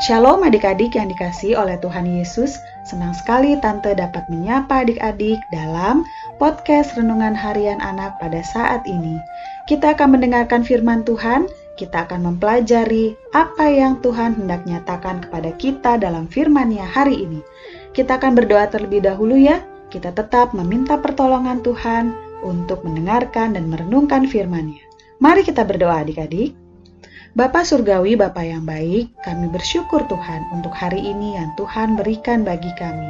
Shalom adik-adik yang dikasih oleh Tuhan Yesus. Senang sekali Tante dapat menyapa adik-adik dalam podcast Renungan Harian Anak pada saat ini. Kita akan mendengarkan firman Tuhan, kita akan mempelajari apa yang Tuhan hendak nyatakan kepada kita dalam firman-Nya hari ini. Kita akan berdoa terlebih dahulu ya. Kita tetap meminta pertolongan Tuhan untuk mendengarkan dan merenungkan firman-Nya. Mari kita berdoa adik-adik. Bapa Surgawi, Bapa yang baik, kami bersyukur Tuhan untuk hari ini yang Tuhan berikan bagi kami.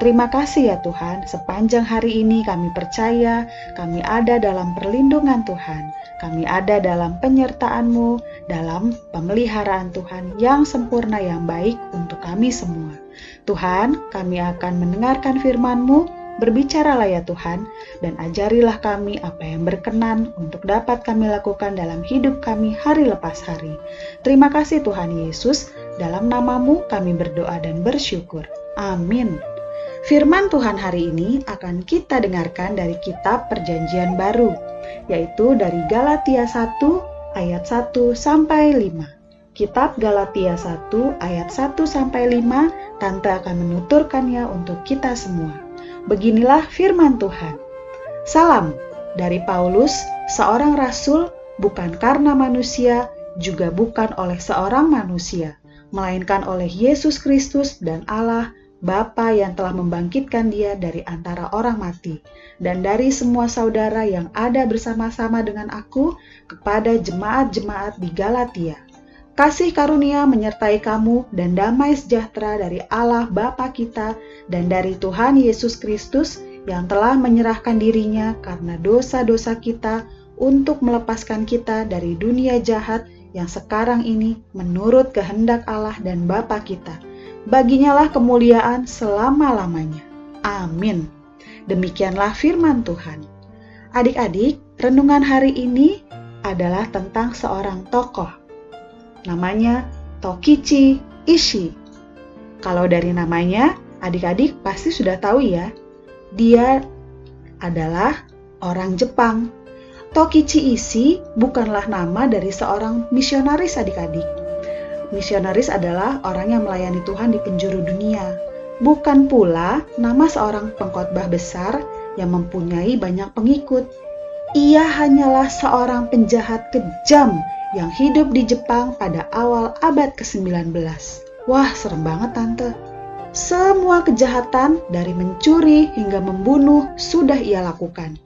Terima kasih ya Tuhan, sepanjang hari ini kami percaya kami ada dalam perlindungan Tuhan. Kami ada dalam penyertaan-Mu, dalam pemeliharaan Tuhan yang sempurna yang baik untuk kami semua. Tuhan, kami akan mendengarkan firman-Mu, Berbicaralah ya Tuhan, dan ajarilah kami apa yang berkenan untuk dapat kami lakukan dalam hidup kami hari lepas hari. Terima kasih Tuhan Yesus, dalam namamu kami berdoa dan bersyukur. Amin. Firman Tuhan hari ini akan kita dengarkan dari kitab Perjanjian Baru, yaitu dari Galatia 1 ayat 1 sampai 5. Kitab Galatia 1 ayat 1 sampai 5, Tante akan menuturkannya untuk kita semua. Beginilah firman Tuhan. Salam dari Paulus, seorang rasul, bukan karena manusia, juga bukan oleh seorang manusia, melainkan oleh Yesus Kristus dan Allah Bapa yang telah membangkitkan dia dari antara orang mati, dan dari semua saudara yang ada bersama-sama dengan aku kepada jemaat-jemaat di Galatia. Kasih karunia menyertai kamu dan damai sejahtera dari Allah Bapa kita dan dari Tuhan Yesus Kristus yang telah menyerahkan dirinya karena dosa-dosa kita untuk melepaskan kita dari dunia jahat yang sekarang ini menurut kehendak Allah dan Bapa kita. Baginyalah kemuliaan selama-lamanya. Amin. Demikianlah firman Tuhan. Adik-adik, renungan hari ini adalah tentang seorang tokoh Namanya Tokichi Ishii. Kalau dari namanya, adik-adik pasti sudah tahu ya. Dia adalah orang Jepang. Tokichi Ishii bukanlah nama dari seorang misionaris adik-adik. Misionaris adalah orang yang melayani Tuhan di penjuru dunia. Bukan pula nama seorang pengkhotbah besar yang mempunyai banyak pengikut. Ia hanyalah seorang penjahat kejam yang hidup di Jepang pada awal abad ke-19. Wah, serem banget tante. Semua kejahatan dari mencuri hingga membunuh sudah ia lakukan.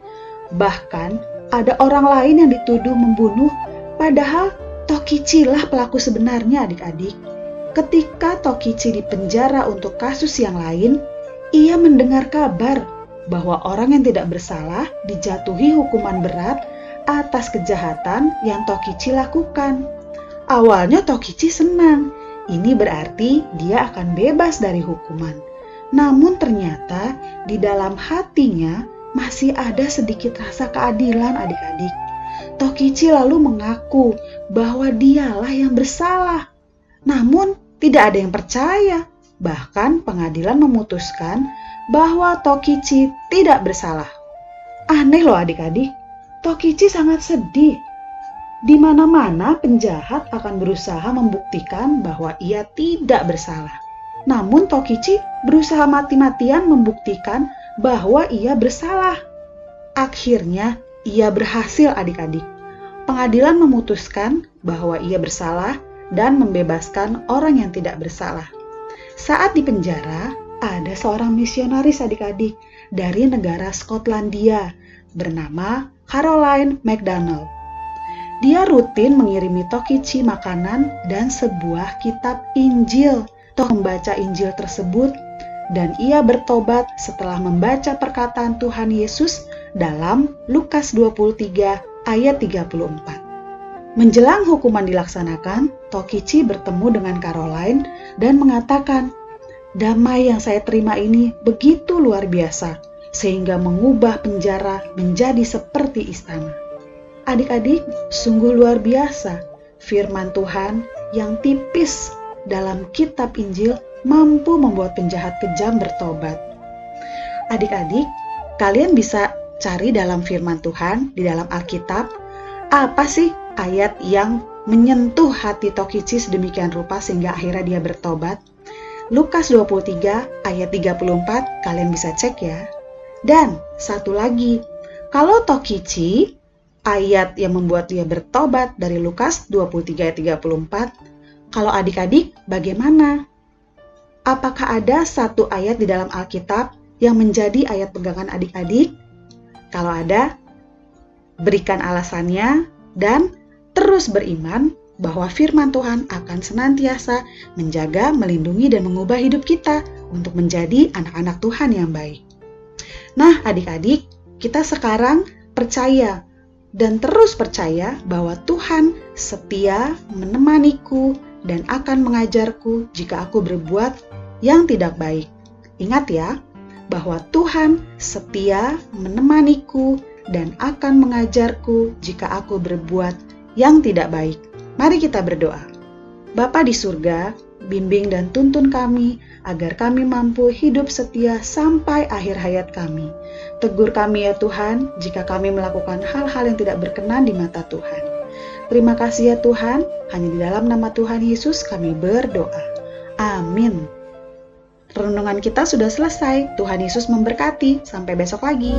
Bahkan ada orang lain yang dituduh membunuh, padahal Tokichi lah pelaku sebenarnya adik-adik. Ketika Tokichi dipenjara untuk kasus yang lain, ia mendengar kabar bahwa orang yang tidak bersalah dijatuhi hukuman berat atas kejahatan yang Tokichi lakukan. Awalnya Tokichi senang, ini berarti dia akan bebas dari hukuman. Namun ternyata di dalam hatinya masih ada sedikit rasa keadilan adik-adik. Tokichi lalu mengaku bahwa dialah yang bersalah. Namun tidak ada yang percaya. Bahkan pengadilan memutuskan bahwa Tokichi tidak bersalah. Aneh loh adik-adik, Tokichi sangat sedih. Di mana-mana penjahat akan berusaha membuktikan bahwa ia tidak bersalah. Namun Tokichi berusaha mati-matian membuktikan bahwa ia bersalah. Akhirnya ia berhasil adik-adik. Pengadilan memutuskan bahwa ia bersalah dan membebaskan orang yang tidak bersalah. Saat di penjara, ada seorang misionaris adik-adik dari negara Skotlandia bernama Caroline McDonald. Dia rutin mengirimi Tokichi makanan dan sebuah kitab Injil. Toh membaca Injil tersebut dan ia bertobat setelah membaca perkataan Tuhan Yesus dalam Lukas 23 ayat 34. Menjelang hukuman dilaksanakan, Tokichi bertemu dengan Caroline dan mengatakan, "Damai yang saya terima ini begitu luar biasa sehingga mengubah penjara menjadi seperti istana. Adik-adik, sungguh luar biasa firman Tuhan yang tipis dalam kitab Injil mampu membuat penjahat kejam bertobat. Adik-adik, kalian bisa cari dalam firman Tuhan di dalam Alkitab apa sih ayat yang menyentuh hati Tokichi sedemikian rupa sehingga akhirnya dia bertobat? Lukas 23 ayat 34 kalian bisa cek ya. Dan satu lagi, kalau Tokichi ayat yang membuat dia bertobat dari Lukas 23 ayat 34, kalau adik-adik bagaimana? Apakah ada satu ayat di dalam Alkitab yang menjadi ayat pegangan adik-adik? Kalau ada, berikan alasannya dan terus beriman bahwa firman Tuhan akan senantiasa menjaga, melindungi, dan mengubah hidup kita untuk menjadi anak-anak Tuhan yang baik. Nah, adik-adik, kita sekarang percaya dan terus percaya bahwa Tuhan setia menemaniku dan akan mengajarku jika aku berbuat yang tidak baik. Ingat ya, bahwa Tuhan setia menemaniku dan akan mengajarku jika aku berbuat yang tidak baik. Mari kita berdoa. Bapa di surga, bimbing dan tuntun kami agar kami mampu hidup setia sampai akhir hayat kami. Tegur kami ya Tuhan jika kami melakukan hal-hal yang tidak berkenan di mata Tuhan. Terima kasih ya Tuhan, hanya di dalam nama Tuhan Yesus kami berdoa. Amin. Renungan kita sudah selesai. Tuhan Yesus memberkati. Sampai besok lagi.